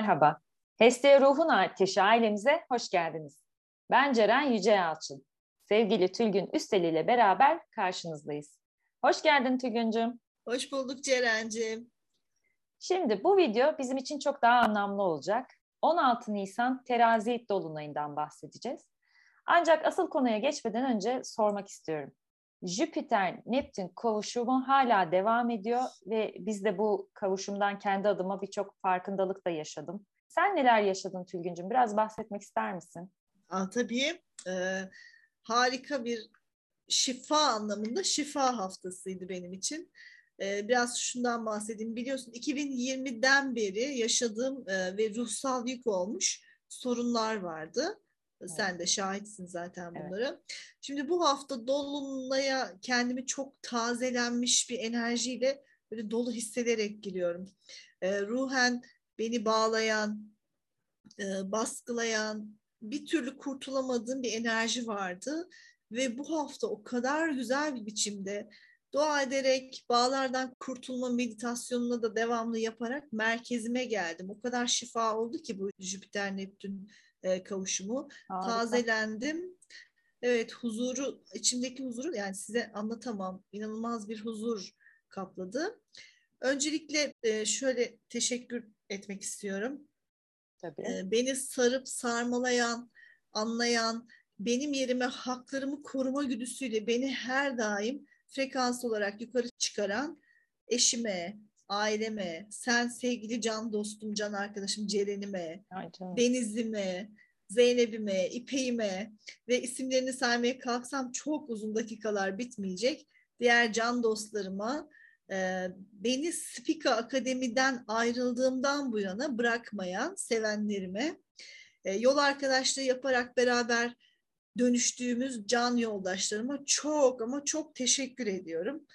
Merhaba. Hestia Ruhun Ateşi ailemize hoş geldiniz. Ben Ceren Yüce Yalçın. Sevgili Tülgün Üstel ile beraber karşınızdayız. Hoş geldin Tülgüncüm. Hoş bulduk Ceren'cim. Şimdi bu video bizim için çok daha anlamlı olacak. 16 Nisan terazi dolunayından bahsedeceğiz. Ancak asıl konuya geçmeden önce sormak istiyorum. Jüpiter-Neptün kavuşumu hala devam ediyor ve biz de bu kavuşumdan kendi adıma birçok farkındalık da yaşadım. Sen neler yaşadın Tülgüncüm? Biraz bahsetmek ister misin? Aa, tabii. Ee, harika bir şifa anlamında şifa haftasıydı benim için. Ee, biraz şundan bahsedeyim. Biliyorsun 2020'den beri yaşadığım e, ve ruhsal yük olmuş sorunlar vardı. Sen de şahitsin zaten bunlara. Evet. Şimdi bu hafta Dolunay'a kendimi çok tazelenmiş bir enerjiyle böyle dolu hissederek giriyorum. E, ruhen beni bağlayan, e, baskılayan, bir türlü kurtulamadığım bir enerji vardı. Ve bu hafta o kadar güzel bir biçimde dua ederek bağlardan kurtulma meditasyonuna da devamlı yaparak merkezime geldim. O kadar şifa oldu ki bu Jüpiter Neptün e, kavuşumu. Harika. Tazelendim. Evet huzuru, içimdeki huzuru yani size anlatamam. İnanılmaz bir huzur kapladı. Öncelikle e, şöyle teşekkür etmek istiyorum. Tabii. E, beni sarıp sarmalayan, anlayan, benim yerime haklarımı koruma güdüsüyle beni her daim frekans olarak yukarı çıkaran eşime, aileme, sen sevgili can dostum, can arkadaşım Ceren'ime, Deniz'ime, Zeynep'ime, İpek'ime ve isimlerini saymaya kalksam çok uzun dakikalar bitmeyecek. Diğer can dostlarıma, e, beni Spika Akademi'den ayrıldığımdan bu yana bırakmayan sevenlerime, e, yol arkadaşlığı yaparak beraber dönüştüğümüz can yoldaşlarıma çok ama çok teşekkür ediyorum.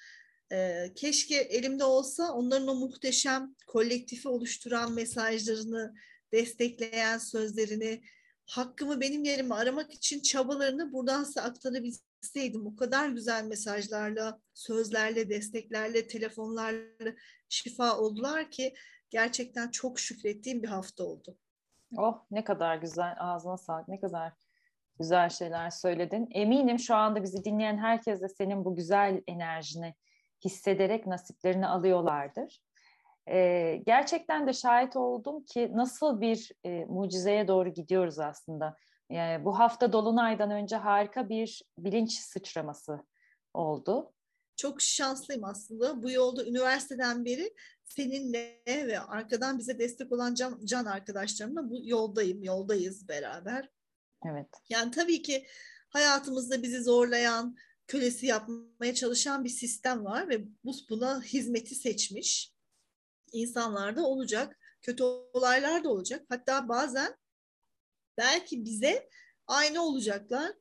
E, keşke elimde olsa onların o muhteşem kolektifi oluşturan mesajlarını, destekleyen sözlerini, hakkımı benim yerime aramak için çabalarını buradan size aktarabilseydim. O kadar güzel mesajlarla, sözlerle, desteklerle, telefonlarla şifa oldular ki gerçekten çok şükrettiğim bir hafta oldu. Oh ne kadar güzel, ağzına sağlık, ne kadar güzel şeyler söyledin. Eminim şu anda bizi dinleyen herkes de senin bu güzel enerjini hissederek nasiplerini alıyorlardır. Ee, gerçekten de şahit oldum ki nasıl bir e, mucizeye doğru gidiyoruz aslında. Yani bu hafta Dolunay'dan önce harika bir bilinç sıçraması oldu. Çok şanslıyım aslında. Bu yolda üniversiteden beri seninle ve arkadan bize destek olan can, can arkadaşlarımla bu yoldayım, yoldayız beraber. Evet. Yani tabii ki hayatımızda bizi zorlayan, kölesi yapmaya çalışan bir sistem var ve bu buna hizmeti seçmiş insanlar da olacak. Kötü olaylar da olacak. Hatta bazen belki bize aynı olacaklar.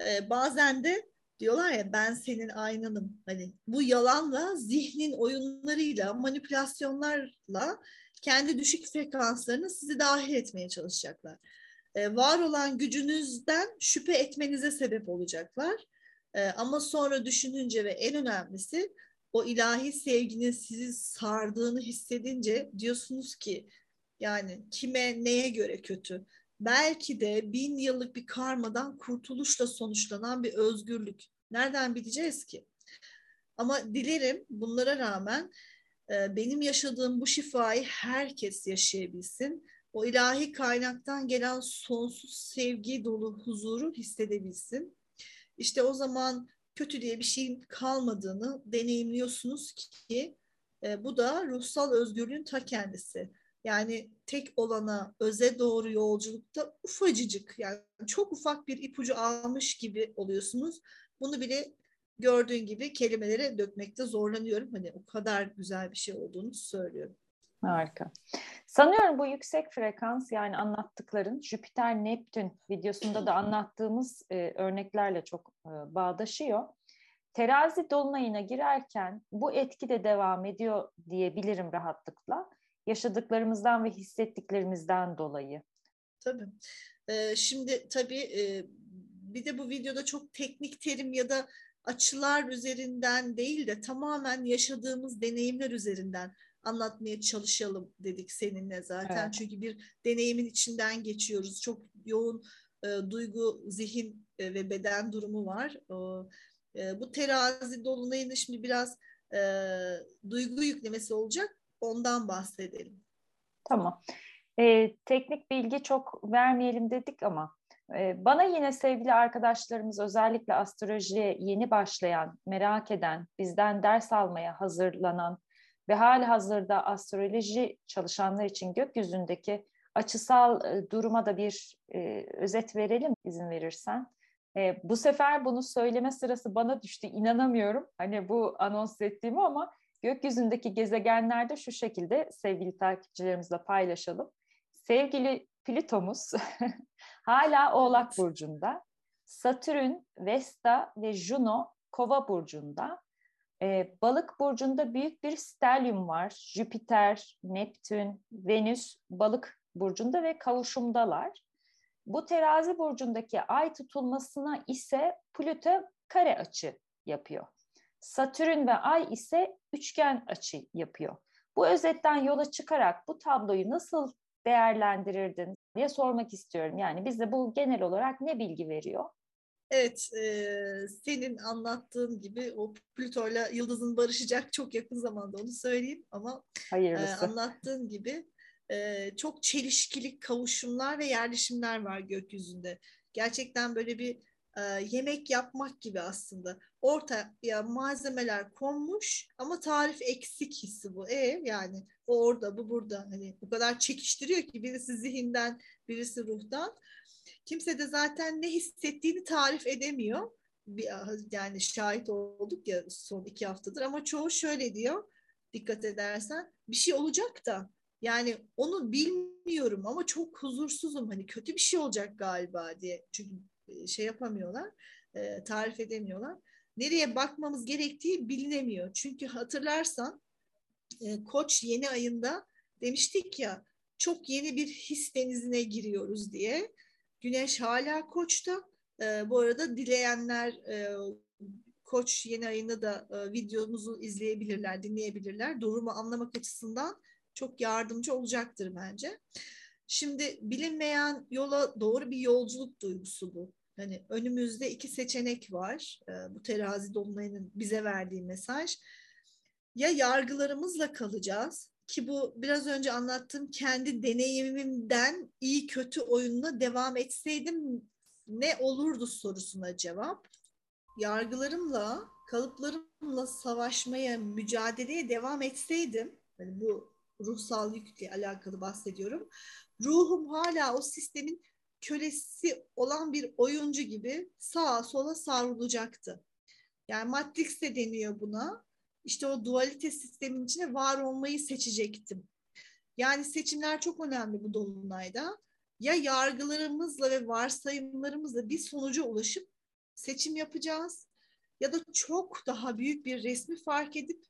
Ee, bazen de diyorlar ya ben senin aynanım. Hani bu yalanla, zihnin oyunlarıyla, manipülasyonlarla kendi düşük frekanslarını sizi dahil etmeye çalışacaklar. Ee, var olan gücünüzden şüphe etmenize sebep olacaklar. Ee, ama sonra düşününce ve en önemlisi o ilahi sevginin sizi sardığını hissedince diyorsunuz ki yani kime neye göre kötü? Belki de bin yıllık bir karmadan kurtuluşla sonuçlanan bir özgürlük. Nereden bileceğiz ki? Ama dilerim bunlara rağmen e, benim yaşadığım bu şifayı herkes yaşayabilsin. O ilahi kaynaktan gelen sonsuz sevgi dolu huzuru hissedebilsin. İşte o zaman kötü diye bir şeyin kalmadığını deneyimliyorsunuz ki e, bu da ruhsal özgürlüğün ta kendisi. Yani tek olana, öze doğru yolculukta ufacıcık yani çok ufak bir ipucu almış gibi oluyorsunuz. Bunu bile gördüğün gibi kelimelere dökmekte zorlanıyorum. Hani o kadar güzel bir şey olduğunu söylüyorum. Harika. Sanıyorum bu yüksek frekans yani anlattıkların Jüpiter Neptün videosunda da anlattığımız e, örneklerle çok e, bağdaşıyor. Terazi dolunayına girerken bu etki de devam ediyor diyebilirim rahatlıkla. Yaşadıklarımızdan ve hissettiklerimizden dolayı. Tabii. Ee, şimdi tabii e, bir de bu videoda çok teknik terim ya da açılar üzerinden değil de tamamen yaşadığımız deneyimler üzerinden anlatmaya çalışalım dedik seninle zaten. Evet. Çünkü bir deneyimin içinden geçiyoruz. Çok yoğun e, duygu, zihin e, ve beden durumu var. E, bu terazi dolunayını şimdi biraz e, duygu yüklemesi olacak. Ondan bahsedelim. Tamam. E, teknik bilgi çok vermeyelim dedik ama e, bana yine sevgili arkadaşlarımız özellikle astrolojiye yeni başlayan, merak eden, bizden ders almaya hazırlanan ve hali hazırda astroloji çalışanlar için gökyüzündeki açısal e, duruma da bir e, özet verelim izin verirsen. E, bu sefer bunu söyleme sırası bana düştü. İnanamıyorum hani bu anons ettiğimi ama gökyüzündeki gezegenlerde şu şekilde sevgili takipçilerimizle paylaşalım. Sevgili Plütomuz hala Oğlak Burcu'nda. Satürn, Vesta ve Juno Kova Burcu'nda. Ee, Balık Burcu'nda büyük bir stelyum var. Jüpiter, Neptün, Venüs Balık Burcu'nda ve kavuşumdalar. Bu terazi burcundaki ay tutulmasına ise Plüto kare açı yapıyor. Satürn ve ay ise üçgen açı yapıyor. Bu özetten yola çıkarak bu tabloyu nasıl değerlendirirdin diye sormak istiyorum. Yani bize bu genel olarak ne bilgi veriyor? Evet, e, senin anlattığın gibi o Plüto'yla yıldızın barışacak çok yakın zamanda onu söyleyeyim ama e, anlattığın gibi e, çok çelişkili kavuşumlar ve yerleşimler var gökyüzünde. Gerçekten böyle bir e, yemek yapmak gibi aslında. Ortaya malzemeler konmuş ama tarif eksik hissi bu. E yani o orada bu burada hani bu kadar çekiştiriyor ki birisi zihinden birisi ruhtan. Kimse de zaten ne hissettiğini tarif edemiyor. Yani şahit olduk ya son iki haftadır ama çoğu şöyle diyor dikkat edersen. Bir şey olacak da yani onu bilmiyorum ama çok huzursuzum. Hani kötü bir şey olacak galiba diye. Çünkü e, şey yapamıyorlar e, tarif edemiyorlar. Nereye bakmamız gerektiği bilinemiyor. Çünkü hatırlarsan e, Koç yeni ayında demiştik ya çok yeni bir his denizine giriyoruz diye Güneş hala Koç'ta bu arada dileyenler Koç yeni ayını da videomuzu izleyebilirler dinleyebilirler durumu anlamak açısından çok yardımcı olacaktır bence. Şimdi bilinmeyen yola doğru bir yolculuk duygusu bu. Hani önümüzde iki seçenek var. Ee, bu terazi dolunayının bize verdiği mesaj. Ya yargılarımızla kalacağız ki bu biraz önce anlattığım kendi deneyimimden iyi kötü oyununa devam etseydim ne olurdu sorusuna cevap. Yargılarımla, kalıplarımla savaşmaya, mücadeleye devam etseydim, hani bu ruhsal yükle alakalı bahsediyorum. Ruhum hala o sistemin kölesi olan bir oyuncu gibi sağa sola savrulacaktı. Yani Matrix de deniyor buna. İşte o dualite sistemin içine var olmayı seçecektim. Yani seçimler çok önemli bu dolunayda. Ya yargılarımızla ve varsayımlarımızla bir sonuca ulaşıp seçim yapacağız ya da çok daha büyük bir resmi fark edip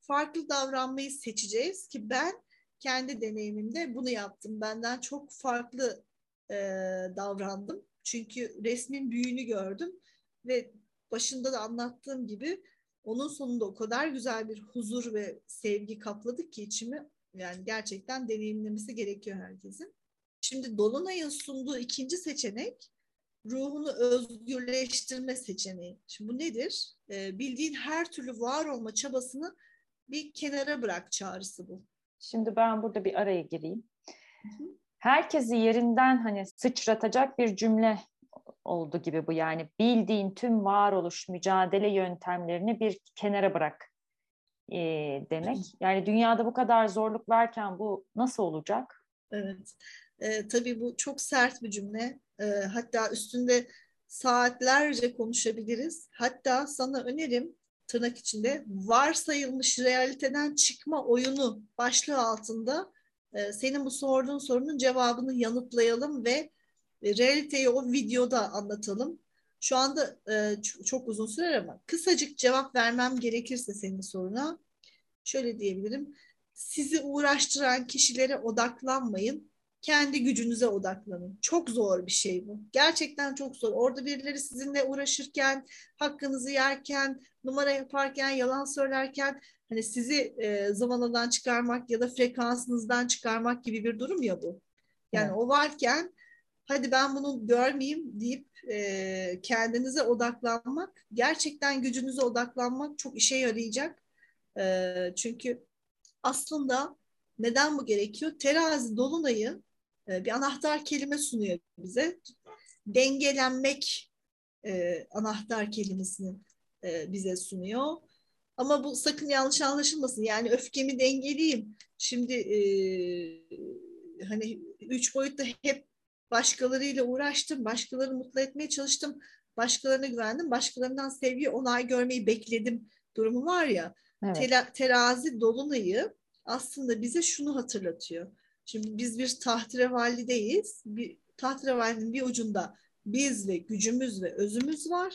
farklı davranmayı seçeceğiz ki ben kendi deneyimimde bunu yaptım. Benden çok farklı e, davrandım. Çünkü resmin büyüğünü gördüm ve başında da anlattığım gibi onun sonunda o kadar güzel bir huzur ve sevgi kapladı ki içimi yani gerçekten deneyimlemesi gerekiyor herkesin. Şimdi Dolunay'ın sunduğu ikinci seçenek ruhunu özgürleştirme seçeneği. Şimdi bu nedir? Ee, bildiğin her türlü var olma çabasını bir kenara bırak çağrısı bu. Şimdi ben burada bir araya gireyim. Herkesi yerinden hani sıçratacak bir cümle oldu gibi bu yani bildiğin tüm varoluş mücadele yöntemlerini bir kenara bırak e, demek. Yani dünyada bu kadar zorluk varken bu nasıl olacak? Evet. E, tabii bu çok sert bir cümle. E, hatta üstünde saatlerce konuşabiliriz. Hatta sana önerim tırnak içinde varsayılmış realiteden çıkma oyunu başlığı altında e, senin bu sorduğun sorunun cevabını yanıtlayalım ve realiteyi o videoda anlatalım. Şu anda e, çok, çok uzun sürer ama kısacık cevap vermem gerekirse senin soruna şöyle diyebilirim. Sizi uğraştıran kişilere odaklanmayın. kendi gücünüze odaklanın. Çok zor bir şey bu. Gerçekten çok zor. Orada birileri sizinle uğraşırken, hakkınızı yerken, numara yaparken, yalan söylerken hani sizi e, zamanadan çıkarmak ya da frekansınızdan çıkarmak gibi bir durum ya bu. Yani evet. o varken hadi ben bunu görmeyeyim deyip e, kendinize odaklanmak, gerçekten gücünüze odaklanmak çok işe yarayacak. E, çünkü aslında neden bu gerekiyor? Terazi dolunayı e, bir anahtar kelime sunuyor bize. Dengelenmek e, anahtar kelimesini e, bize sunuyor. Ama bu sakın yanlış anlaşılmasın. Yani öfkemi dengeleyeyim. Şimdi e, hani üç boyutta hep başkalarıyla uğraştım. Başkalarını mutlu etmeye çalıştım. Başkalarına güvendim. Başkalarından sevgi, onay görmeyi bekledim durumu var ya. Evet. Tela, terazi dolunayı aslında bize şunu hatırlatıyor. Şimdi biz bir tahterevallideyiz. Bir tahterevallinin bir ucunda biz ve gücümüz ve özümüz var.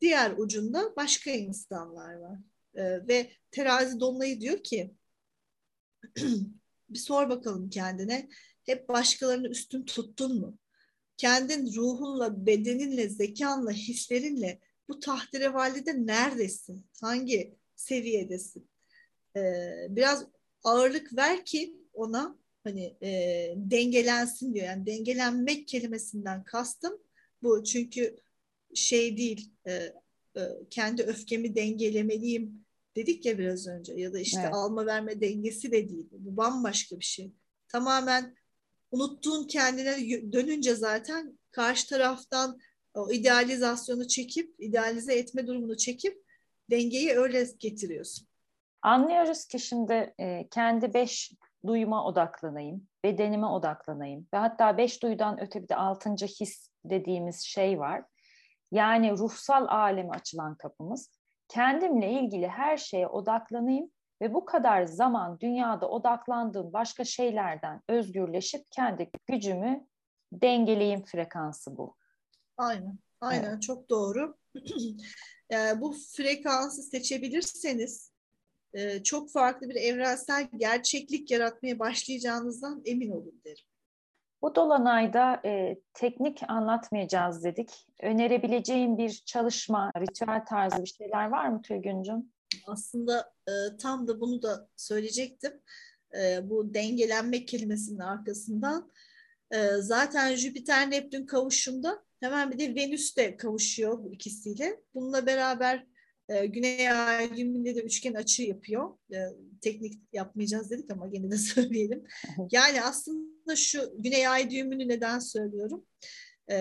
Diğer ucunda başka insanlar var. Ee, ve terazi dolunayı diyor ki bir sor bakalım kendine hep başkalarını üstün tuttun mu? Kendin ruhunla, bedeninle, zekanla, hislerinle bu tahterevalide neredesin? Hangi seviyedesin? Ee, biraz ağırlık ver ki ona hani e, dengelensin diyor. Yani dengelenmek kelimesinden kastım bu. Çünkü şey değil e, e, kendi öfkemi dengelemeliyim dedik ya biraz önce ya da işte evet. alma verme dengesi de değil. Bu bambaşka bir şey. Tamamen unuttuğun kendine dönünce zaten karşı taraftan o idealizasyonu çekip, idealize etme durumunu çekip dengeyi öyle getiriyorsun. Anlıyoruz ki şimdi e, kendi beş duyuma odaklanayım, bedenime odaklanayım ve hatta beş duyudan öte bir de altıncı his dediğimiz şey var. Yani ruhsal aleme açılan kapımız. Kendimle ilgili her şeye odaklanayım ve bu kadar zaman dünyada odaklandığım başka şeylerden özgürleşip kendi gücümü dengeleyim frekansı bu. Aynen, aynen evet. çok doğru. yani bu frekansı seçebilirseniz e, çok farklı bir evrensel gerçeklik yaratmaya başlayacağınızdan emin olun derim. Bu dolanayda e, teknik anlatmayacağız dedik. Önerebileceğim bir çalışma, ritüel tarzı bir şeyler var mı Tülgüncüm? Aslında e, tam da bunu da söyleyecektim. E, bu dengelenme kelimesinin arkasından. E, zaten Jüpiter-Neptün kavuşumda hemen bir de Venüs de kavuşuyor bu ikisiyle. Bununla beraber e, Güney Ay düğümünde de üçgen açı yapıyor. E, teknik yapmayacağız dedik ama gene de söyleyelim. Yani aslında şu Güney Ay düğümünü neden söylüyorum? E,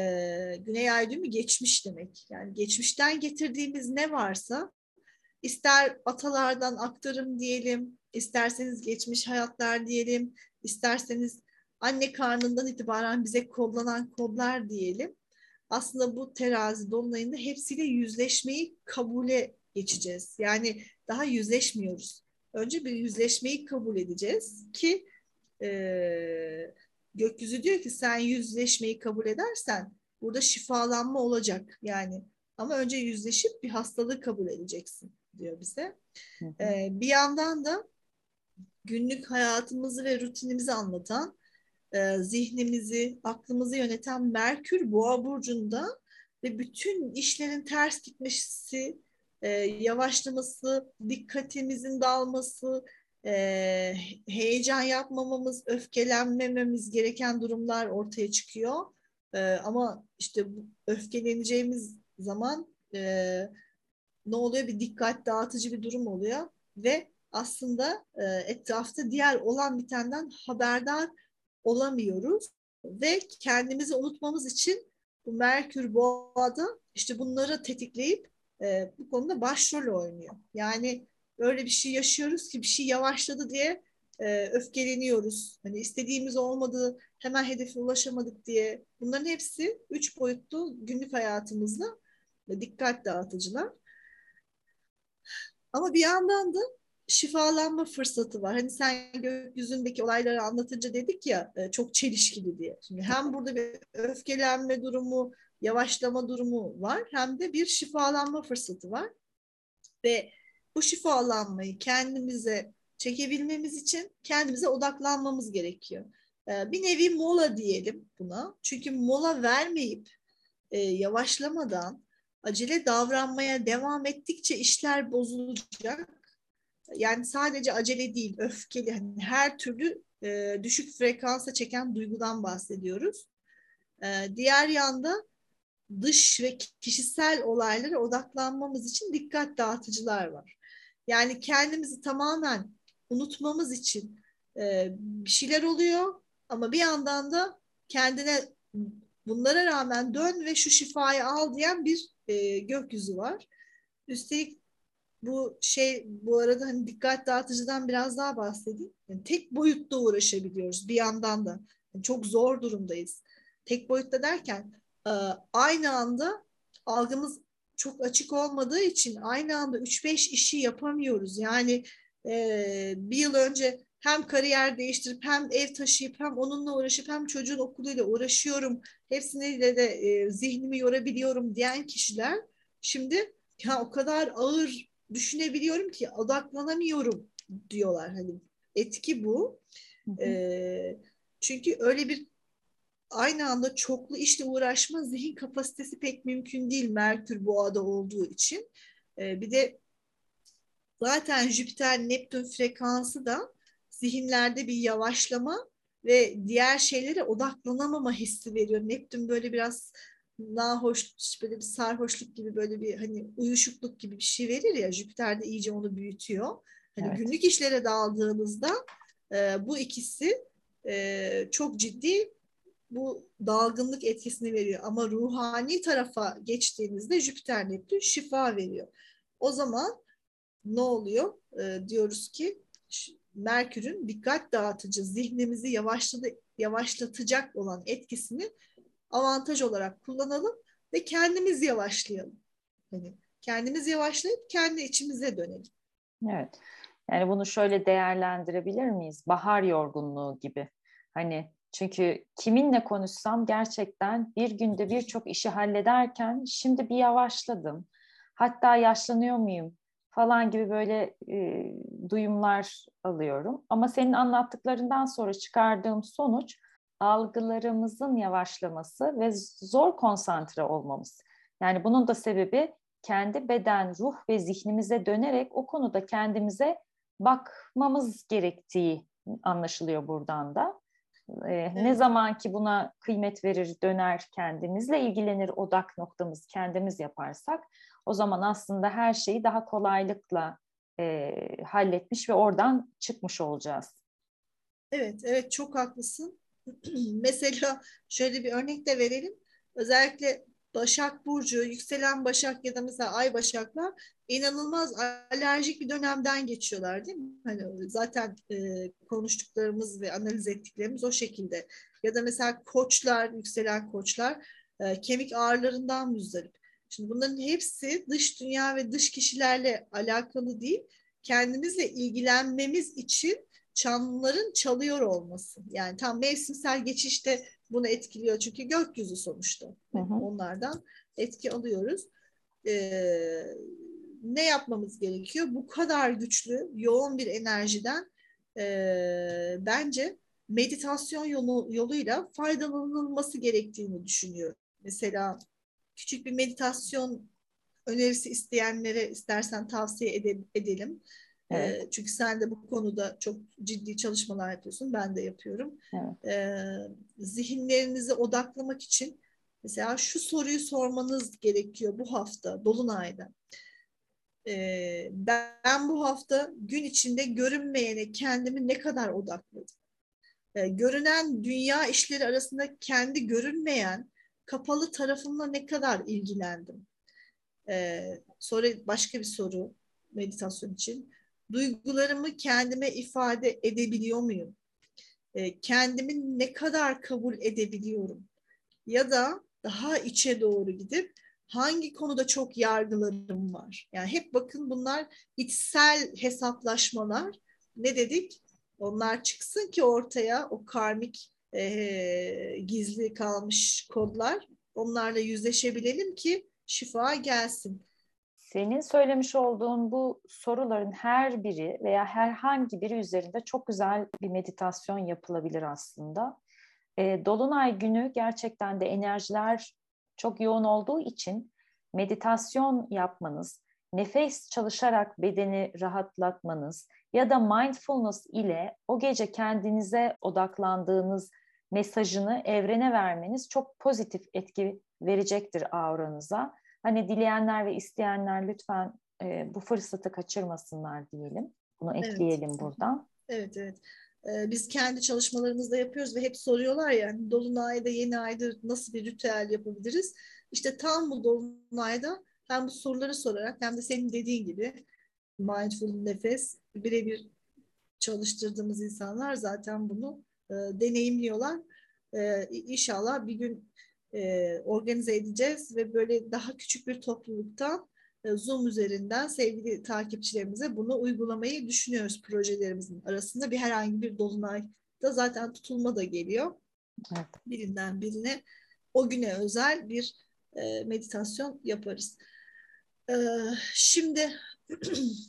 Güney Ay düğümü geçmiş demek. Yani geçmişten getirdiğimiz ne varsa ister atalardan aktarım diyelim, isterseniz geçmiş hayatlar diyelim, isterseniz anne karnından itibaren bize kodlanan kodlar diyelim aslında bu terazi dolunayında hepsiyle yüzleşmeyi kabule geçeceğiz. Yani daha yüzleşmiyoruz. Önce bir yüzleşmeyi kabul edeceğiz ki e, gökyüzü diyor ki sen yüzleşmeyi kabul edersen burada şifalanma olacak yani. Ama önce yüzleşip bir hastalığı kabul edeceksin diyor bize. Hı hı. E, bir yandan da günlük hayatımızı ve rutinimizi anlatan e, zihnimizi, aklımızı yöneten Merkür Boğa burcunda ve bütün işlerin ters gitmesi, e, yavaşlaması, dikkatimizin dağılması, e, heyecan yapmamamız, öfkelenmememiz gereken durumlar ortaya çıkıyor. E, ama işte öfkeleneceğimiz zaman e, ne oluyor? Bir dikkat dağıtıcı bir durum oluyor ve aslında e, etrafta diğer olan bitenden haberdar olamıyoruz ve kendimizi unutmamız için bu Merkür Boğa'da işte bunları tetikleyip e, bu konuda başrol oynuyor. Yani böyle bir şey yaşıyoruz ki bir şey yavaşladı diye e, öfkeleniyoruz. Hani istediğimiz olmadı, hemen hedefe ulaşamadık diye. Bunların hepsi üç boyutlu günlük hayatımızda dikkat dağıtıcılar. Ama bir yandan da şifalanma fırsatı var. Hani sen gökyüzündeki olayları anlatınca dedik ya e, çok çelişkili diye. Şimdi hem burada bir öfkelenme durumu, yavaşlama durumu var hem de bir şifalanma fırsatı var. Ve bu şifalanmayı kendimize çekebilmemiz için kendimize odaklanmamız gerekiyor. e, bir nevi mola diyelim buna. Çünkü mola vermeyip e, yavaşlamadan acele davranmaya devam ettikçe işler bozulacak. Yani sadece acele değil, öfkeli, hani her türlü e, düşük frekansa çeken duygudan bahsediyoruz. E, diğer yanda dış ve kişisel olaylara odaklanmamız için dikkat dağıtıcılar var. Yani kendimizi tamamen unutmamız için e, bir şeyler oluyor ama bir yandan da kendine bunlara rağmen dön ve şu şifayı al diyen bir e, gökyüzü var. Üstelik bu şey bu arada hani dikkat dağıtıcıdan biraz daha bahsedeyim. Yani tek boyutta uğraşabiliyoruz bir yandan da. Yani çok zor durumdayız. Tek boyutta derken e, aynı anda algımız çok açık olmadığı için aynı anda 3-5 işi yapamıyoruz. Yani e, bir yıl önce hem kariyer değiştirip hem ev taşıyıp hem onunla uğraşıp hem çocuğun okuluyla uğraşıyorum. Hepsiniyle de e, zihnimi yorabiliyorum diyen kişiler şimdi ya o kadar ağır düşünebiliyorum ki odaklanamıyorum diyorlar. Hani etki bu. E, çünkü öyle bir aynı anda çoklu işle uğraşma zihin kapasitesi pek mümkün değil Merkür boğada olduğu için. E, bir de zaten Jüpiter Neptün frekansı da zihinlerde bir yavaşlama ve diğer şeylere odaklanamama hissi veriyor. Neptün böyle biraz nahoş, böyle bir sarhoşluk gibi böyle bir hani uyuşukluk gibi bir şey verir ya Jüpiter de iyice onu büyütüyor. Hani evet. günlük işlere daldığımızda e, bu ikisi e, çok ciddi bu dalgınlık etkisini veriyor. Ama ruhani tarafa geçtiğimizde Jüpiter Neptün şifa veriyor. O zaman ne oluyor? E, diyoruz ki Merkür'ün dikkat dağıtıcı, zihnimizi yavaşladı, yavaşlatacak olan etkisini avantaj olarak kullanalım ve kendimiz yavaşlayalım. Hani kendimiz yavaşlayıp kendi içimize dönelim. Evet. Yani bunu şöyle değerlendirebilir miyiz? Bahar yorgunluğu gibi. Hani çünkü kiminle konuşsam gerçekten bir günde birçok işi hallederken şimdi bir yavaşladım. Hatta yaşlanıyor muyum falan gibi böyle e, duyumlar alıyorum. Ama senin anlattıklarından sonra çıkardığım sonuç algılarımızın yavaşlaması ve zor konsantre olmamız. Yani bunun da sebebi kendi beden, ruh ve zihnimize dönerek o konuda kendimize bakmamız gerektiği anlaşılıyor buradan da. Ee, Ne zaman ki buna kıymet verir, döner kendimizle ilgilenir, odak noktamız kendimiz yaparsak o zaman aslında her şeyi daha kolaylıkla e, halletmiş ve oradan çıkmış olacağız. Evet, evet çok haklısın. Mesela şöyle bir örnek de verelim. Özellikle Başak Burcu, yükselen Başak ya da mesela Ay Başaklar inanılmaz alerjik bir dönemden geçiyorlar değil mi? Hani zaten e, konuştuklarımız ve analiz ettiklerimiz o şekilde. Ya da mesela koçlar, yükselen koçlar e, kemik ağrılarından müzdarip. Şimdi bunların hepsi dış dünya ve dış kişilerle alakalı değil. Kendimizle ilgilenmemiz için çanların çalıyor olması. Yani tam mevsimsel geçişte bunu etkiliyor çünkü gökyüzü sonuçta. Hı hı. Onlardan etki alıyoruz. Ee, ne yapmamız gerekiyor? Bu kadar güçlü, yoğun bir enerjiden e, bence meditasyon yolu, yoluyla faydalanılması gerektiğini düşünüyorum. Mesela küçük bir meditasyon önerisi isteyenlere istersen tavsiye ede- edelim. Evet. E, çünkü sen de bu konuda çok ciddi çalışmalar yapıyorsun. Ben de yapıyorum. Evet. E, zihinlerinizi odaklamak için mesela şu soruyu sormanız gerekiyor bu hafta Dolunay'da. E, ben bu hafta gün içinde görünmeyene kendimi ne kadar odakladım? E, görünen dünya işleri arasında kendi görünmeyen kapalı tarafımla ne kadar ilgilendim? E, sonra başka bir soru meditasyon için duygularımı kendime ifade edebiliyor muyum? E, kendimi ne kadar kabul edebiliyorum? Ya da daha içe doğru gidip hangi konuda çok yargılarım var? Yani hep bakın bunlar içsel hesaplaşmalar. Ne dedik? Onlar çıksın ki ortaya o karmik e, gizli kalmış kodlar. Onlarla yüzleşebilelim ki şifa gelsin. Senin söylemiş olduğun bu soruların her biri veya herhangi biri üzerinde çok güzel bir meditasyon yapılabilir aslında. E, Dolunay günü gerçekten de enerjiler çok yoğun olduğu için meditasyon yapmanız, nefes çalışarak bedeni rahatlatmanız ya da mindfulness ile o gece kendinize odaklandığınız mesajını evrene vermeniz çok pozitif etki verecektir auranıza. Hani dileyenler ve isteyenler lütfen e, bu fırsatı kaçırmasınlar diyelim. Bunu ekleyelim evet. buradan. Evet, evet. Ee, biz kendi çalışmalarımızda yapıyoruz ve hep soruyorlar ya yani Dolunay'da yeni ayda nasıl bir ritüel yapabiliriz? İşte tam bu Dolunay'da hem bu soruları sorarak hem de senin dediğin gibi mindful nefes birebir çalıştırdığımız insanlar zaten bunu e, deneyimliyorlar. E, inşallah bir gün e, organize edeceğiz ve böyle daha küçük bir toplulukta e, Zoom üzerinden sevgili takipçilerimize bunu uygulamayı düşünüyoruz projelerimizin arasında. Bir herhangi bir dolunayda zaten tutulma da geliyor. Evet. Birinden birine o güne özel bir e, meditasyon yaparız. E, şimdi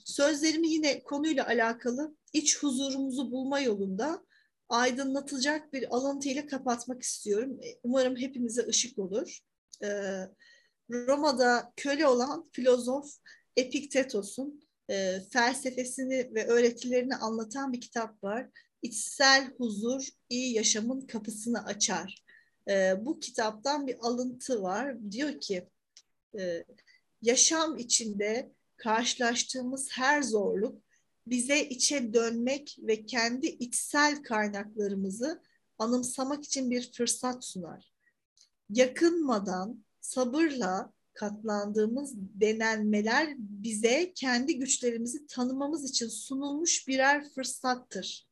sözlerimi yine konuyla alakalı iç huzurumuzu bulma yolunda aydınlatacak bir alıntıyla kapatmak istiyorum. E, umarım hepimize ışık olur. Ee, Roma'da köle olan filozof Epiktetos'un e, felsefesini ve öğretilerini anlatan bir kitap var. İçsel huzur iyi yaşamın kapısını açar. E, bu kitaptan bir alıntı var. Diyor ki e, yaşam içinde karşılaştığımız her zorluk bize içe dönmek ve kendi içsel kaynaklarımızı anımsamak için bir fırsat sunar. Yakınmadan sabırla katlandığımız denenmeler bize kendi güçlerimizi tanımamız için sunulmuş birer fırsattır.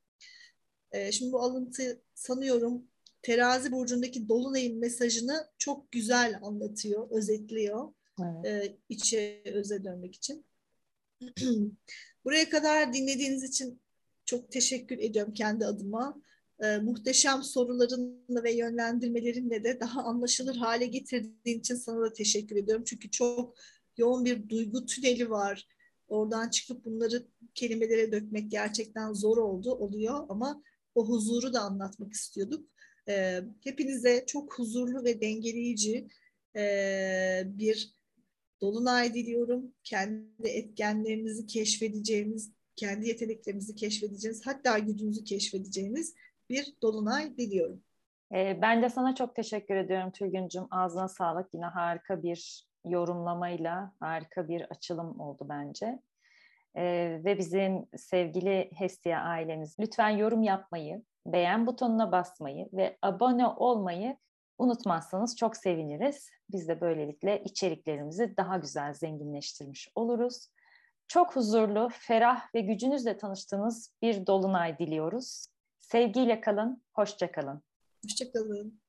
Ee, şimdi bu alıntı sanıyorum terazi burcundaki dolunayın mesajını çok güzel anlatıyor, özetliyor. Evet. Ee, içe öze dönmek için. Buraya kadar dinlediğiniz için çok teşekkür ediyorum kendi adıma. Ee, muhteşem sorularınla ve yönlendirmelerinle de daha anlaşılır hale getirdiğin için sana da teşekkür ediyorum. Çünkü çok yoğun bir duygu tüneli var. Oradan çıkıp bunları kelimelere dökmek gerçekten zor oldu, oluyor ama o huzuru da anlatmak istiyorduk. Ee, hepinize çok huzurlu ve dengeleyici e, bir Dolunay diliyorum. Kendi etkenlerinizi keşfedeceğiniz, kendi yeteneklerinizi keşfedeceğiniz, hatta gücünüzü keşfedeceğiniz bir dolunay diliyorum. Ee, ben de sana çok teşekkür ediyorum Tülgüncüm. Ağzına sağlık. Yine harika bir yorumlamayla harika bir açılım oldu bence. Ee, ve bizim sevgili Hestia ailemiz lütfen yorum yapmayı, beğen butonuna basmayı ve abone olmayı unutmazsanız çok seviniriz. Biz de böylelikle içeriklerimizi daha güzel zenginleştirmiş oluruz. Çok huzurlu, ferah ve gücünüzle tanıştığınız bir dolunay diliyoruz. Sevgiyle kalın, hoşça kalın. Hoşça kalın.